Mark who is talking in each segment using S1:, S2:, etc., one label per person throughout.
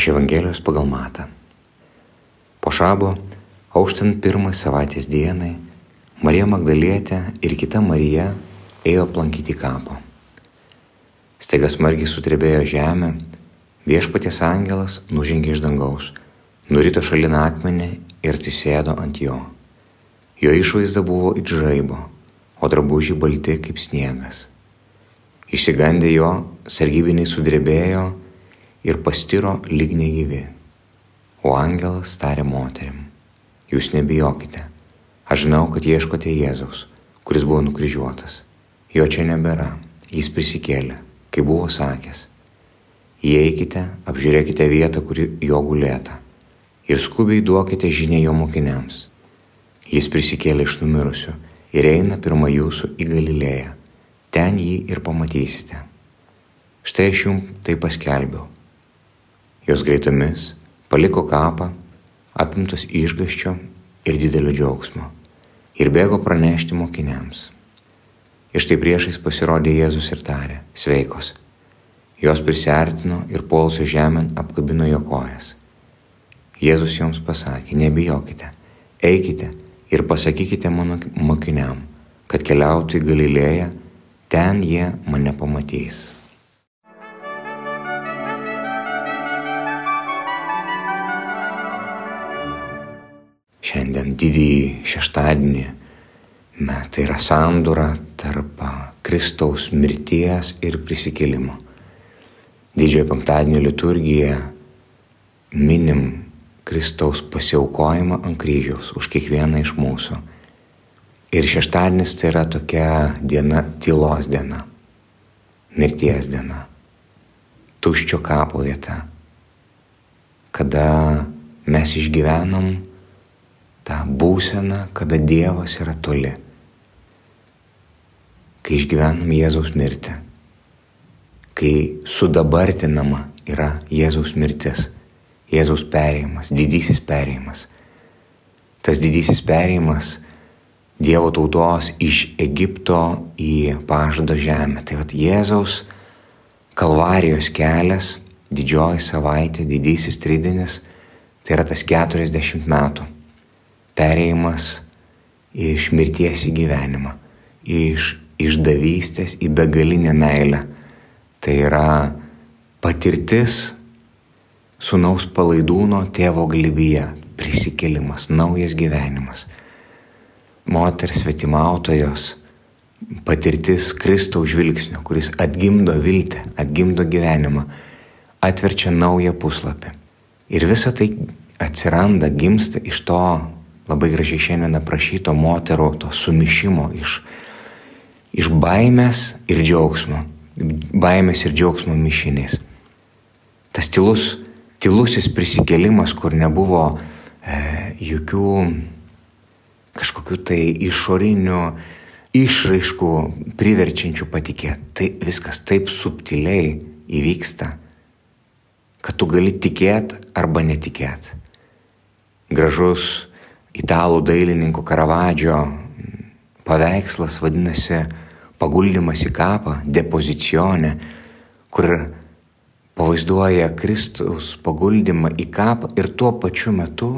S1: Iš Evangelijos pagal Matą. Po šabo, auštant pirmai savaitės dienai, Marija Magdalietė ir kita Marija ėjo aplankyti kapo. Staiga smarkiai sutrebėjo žemė, viešpaties angelas nužengė iš dangaus, nurito šalin akmenį ir atsisėdo ant jo. Jo išvaizda buvo it žaibo, o drabužiai balti kaip sniegas. Išsigandę jo, sargybiniai sudrebėjo ir pastiro lyg negyvi. O angelas tarė moterim, jūs nebijokite, aš žinau, kad ieškote Jėzaus, kuris buvo nukryžiuotas. Jo čia nebėra, jis prisikėlė, kaip buvo sakęs. Įeikite, apžiūrėkite vietą, kuri jo gulėta ir skubiai duokite žinę jo mokiniams. Jis prisikėlė iš numirusių ir eina pirmą jūsų į Galilėją. Ten jį ir pamatysite. Štai aš jums tai paskelbiau Jos greitomis paliko kapą, apimtos išgaščio ir didelio džiaugsmo, ir bėgo pranešti mokiniams. Iš tai priešais pasirodė Jėzus ir tarė, sveikos. Jos prisartino ir polsio žemėn apkabino jo kojas. Jėzus joms pasakė, nebijokite, eikite ir pasakykite mano mokiniam, kad keliautų į Galilėją, ten jie mane pamatys. Šiandien didįjį šeštadienį. Tai yra sandūra tarp Kristaus mirties ir prisikėlimo. Didžiojo penktadienio liturgija minim Kristaus pasiaukojimą ant kryžiaus už kiekvieną iš mūsų. Ir šeštadienis tai yra tokia diena, tylos diena, mirties diena, tuščio kapo vieta, kada mes išgyvenam tą būseną, kada Dievas yra toli. Kai išgyvenam Jėzaus mirtį, kai sudabartinama yra Jėzaus mirtis, Jėzaus perėjimas, didysis perėjimas. Tas didysis perėjimas Dievo tautos iš Egipto į pažado žemę. Tai vad Jėzaus kalvarijos kelias, didžioji savaitė, didysis tridinis, tai yra tas 40 metų perėjimas iš mirties į gyvenimą, iš išdavystės į begalinę meilę. Tai yra patirtis sunaus palaidūno tėvo glybyje, prisikėlimas, naujas gyvenimas. Moters svetimautojos patirtis Kristaus žvilgsnio, kuris atgimdo viltį, atgimdo gyvenimą, atverčia naują puslapį. Ir visa tai atsiranda, gimsta iš to labai gražiai šiandien aprašyto moterų to sumišimo iš, iš baimės ir džiaugsmo. Baimės ir džiaugsmo mišinys. Tas tylus, tylusis prisikėlimas, kur nebuvo e, jokių kažkokių tai išorinių išraiškų priverčiančių patikėti. Tai viskas taip subtiliai įvyksta, kad tu gali tikėti arba netikėti. Gražus italų dailininko Karavadžio paveikslas vadinasi Paguldymas į kapą, depozicionė, kur pavaizduoja Kristaus paguldymą į kapą ir tuo pačiu metu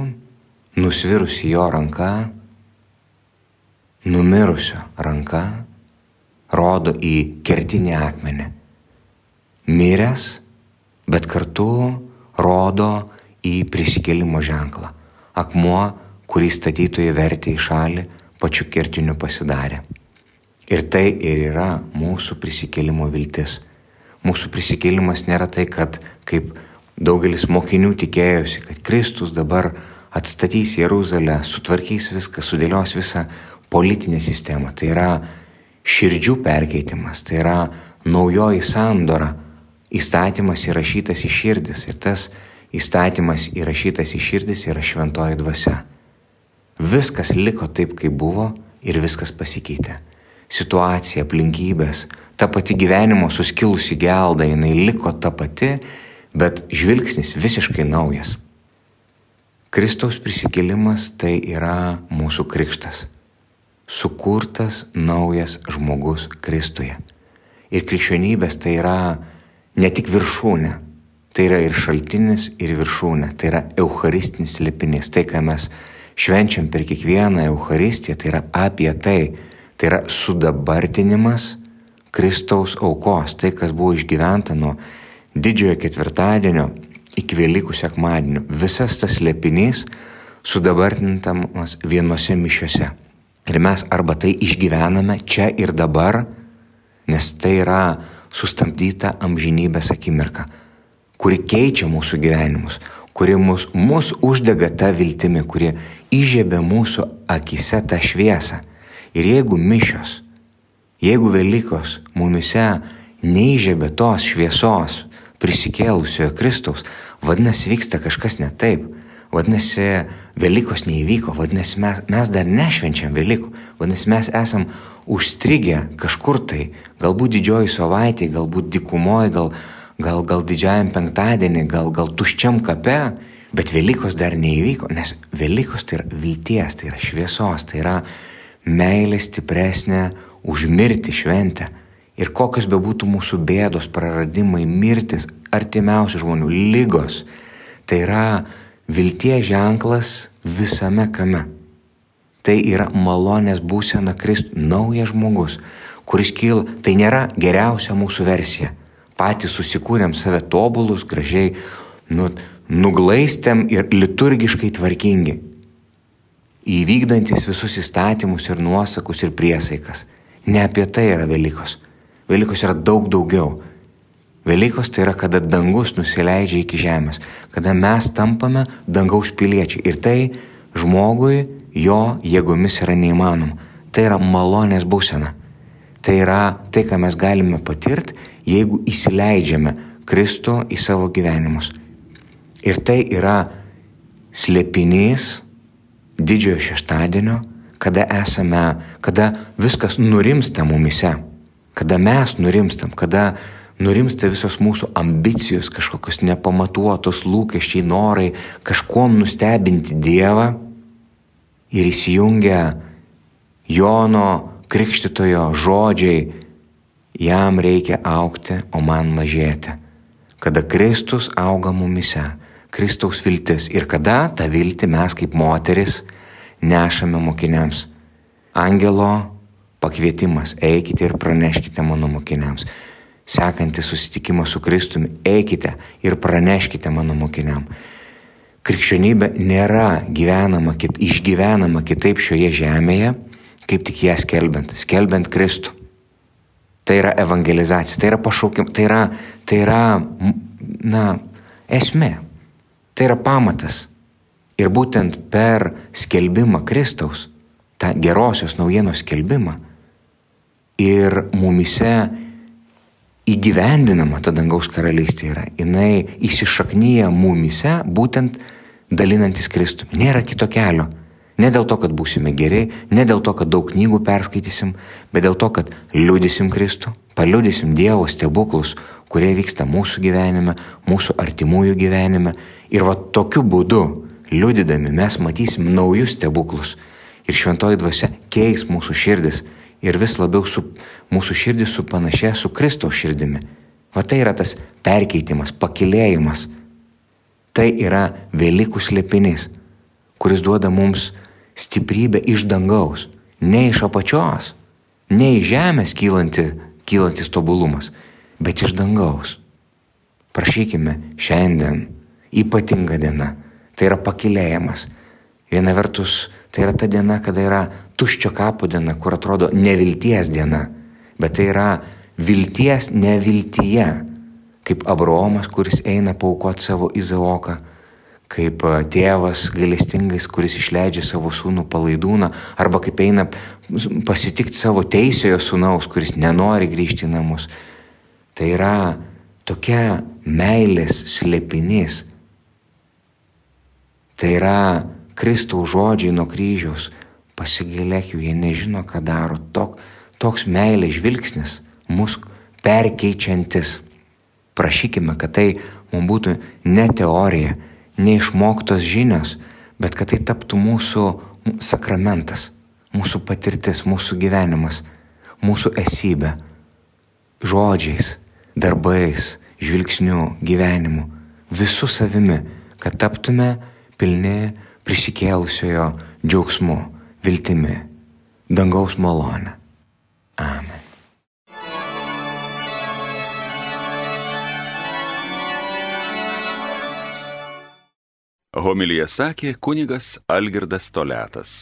S1: nusvirusi jo ranka, numirusio ranka, rodo į kertinį akmenį. Miręs, bet kartu rodo į prisikėlimo ženklą. Akmuo kurį statytojai vertė į šalį, pačiu kertiniu pasidarė. Ir tai ir yra mūsų prisikėlimo viltis. Mūsų prisikėlimas nėra tai, kad kaip daugelis mokinių tikėjosi, kad Kristus dabar atstatys Jeruzalę, sutvarkys viską, sudėlios visą politinę sistemą. Tai yra širdžių perkeitimas, tai yra naujoji sandora, įstatymas įrašytas į širdis ir tas įstatymas įrašytas į širdis yra šventoji dvasia. Viskas liko taip, kaip buvo ir viskas pasikeitė. Situacija, aplinkybės, ta pati gyvenimo suskilusi gelda, jinai liko ta pati, bet žvilgsnis visiškai naujas. Kristaus prisikėlimas tai yra mūsų krikštas. Sukurtas naujas žmogus Kristuje. Ir krikščionybės tai yra ne tik viršūnė, Tai yra ir šaltinis, ir viršūnė. Tai yra eucharistinis slėpinys. Tai, ką mes švenčiam per kiekvieną Eucharistiją, tai yra apie tai. Tai yra sudabartinimas Kristaus aukos. Tai, kas buvo išgyventa nuo didžiojo ketvirtadienio iki Velykų sekmadienio. Visas tas slėpinys sudabartintamas vienose mišiuose. Ir mes arba tai išgyvename čia ir dabar, nes tai yra sustabdyta amžinybės akimirka, kuri keičia mūsų gyvenimus, kuri mus, mus uždega tą viltimi, kuri įžiebė mūsų akise tą šviesą. Ir jeigu mišios, jeigu Velykos mumise neįžiebė tos šviesos prisikėlusiojo Kristaus, vadinasi, vyksta kažkas ne taip. Vadinasi, Velykos neįvyko, vadinasi, mes, mes dar nešvenčiam Velykų, vadinasi, mes esam užstrigę kažkur tai, galbūt didžioji savaitė, galbūt dikumoje, gal, gal, gal didžiajam penktadienį, gal, gal tuščiam kape, bet Velykos dar neįvyko, nes Velykos tai yra vilties, tai yra šviesos, tai yra meilė stipresnė už mirtį šventę. Ir kokios bebūtų mūsų bėdos, praradimai, mirtis, artimiausių žmonių, lygos, tai yra vilties ženklas visame kame. Tai yra malonės būsena Kristų, naujas žmogus, kuris kyla, tai nėra geriausia mūsų versija. Patys susikūrėm save tobulus, gražiai, nu, nuglaistėm ir liturgiškai tvarkingi, įvykdantis visus įstatymus ir nuosakus ir priesaikas. Ne apie tai yra Velykos. Velykos yra daug daugiau. Velykos tai yra, kada dangus nusileidžia iki žemės, kada mes tampame dangaus piliečiai. Ir tai žmogui jo jėgomis yra neįmanoma. Tai yra malonės būsena. Tai yra tai, ką mes galime patirti, jeigu įsileidžiame Kristų į savo gyvenimus. Ir tai yra slėpinys didžiojo šeštadienio, kada esame, kada viskas nurimsta mumise, kada mes nurimstam, kada nurimsta visos mūsų ambicijos, kažkokios nepamatuotos lūkesčiai, norai kažkuom nustebinti Dievą ir įsijungia Jono Krikštitojo žodžiai, jam reikia aukti, o man mažėti. Kada Kristus auga mumise, Kristaus viltis ir kada tą viltį mes kaip moteris nešame mokiniams. Angelo pakvietimas, eikite ir praneškite mano mokiniams sekantį susitikimą su Kristumi, eikite ir praneškite mano mokiniam. Krikščionybė nėra gyvenama, kit, išgyvenama kitaip šioje žemėje, kaip tik ją skelbiant, skelbiant Kristų. Tai yra evangelizacija, tai yra pašaukimas, tai yra, tai yra, na, esmė, tai yra pamatas. Ir būtent per skelbimą Kristaus, tą gerosios naujienos skelbimą ir mumise įgyvendinama ta dangaus karalystė yra. Jis įsišaknyja mumise būtent dalinantis Kristumi. Nėra kito kelio. Ne dėl to, kad būsime geri, ne dėl to, kad daug knygų perskaitysim, bet dėl to, kad liudysim Kristų, paliudysim Dievo stebuklus, kurie vyksta mūsų gyvenime, mūsų artimųjų gyvenime. Ir va tokiu būdu, liudydami, mes matysim naujus stebuklus. Ir šventoji dvasia keis mūsų širdis ir vis labiau su, mūsų širdis supanašė su Kristaus širdimi. Va tai yra tas perkeitimas, pakilėjimas. Tai yra Velykų slėpinys, kuris duoda mums stiprybę iš dangaus, ne iš apačios, ne iš žemės kylanti, kylantis tobulumas, bet iš dangaus. Prašykime šiandien ypatinga diena. Tai yra pakilėjimas. Viena vertus Tai yra ta diena, kada yra tuščio kapo diena, kur atrodo nevilties diena, bet tai yra vilties neviltyje, kaip Abraomas, kuris eina paukoti savo Izaoką, kaip tėvas gailestingais, kuris išleidžia savo sūnų palaidūną, arba kaip eina pasitikti savo teisėjo sūnaus, kuris nenori grįžti į namus. Tai yra tokia meilės slėpinys. Tai yra Kristaus žodžiai nuo kryžiaus, pasigėlėk jų, jie nežino, ką daro. Tok, toks meilės žvilgsnis, mus perkeičiantis. Prašykime, kad tai mums būtų ne teorija, neišmoktos žinios, bet kad tai taptų mūsų sakramentas, mūsų patirtis, mūsų gyvenimas, mūsų esybė, žodžiais, darbais, žvilgsniu, gyvenimu visų savimi, kad taptume pilni prisikėlusiojo džiaugsmu, viltimi, dangaus malonę. Amen.
S2: Homilija sakė kunigas Algirdas Toletas.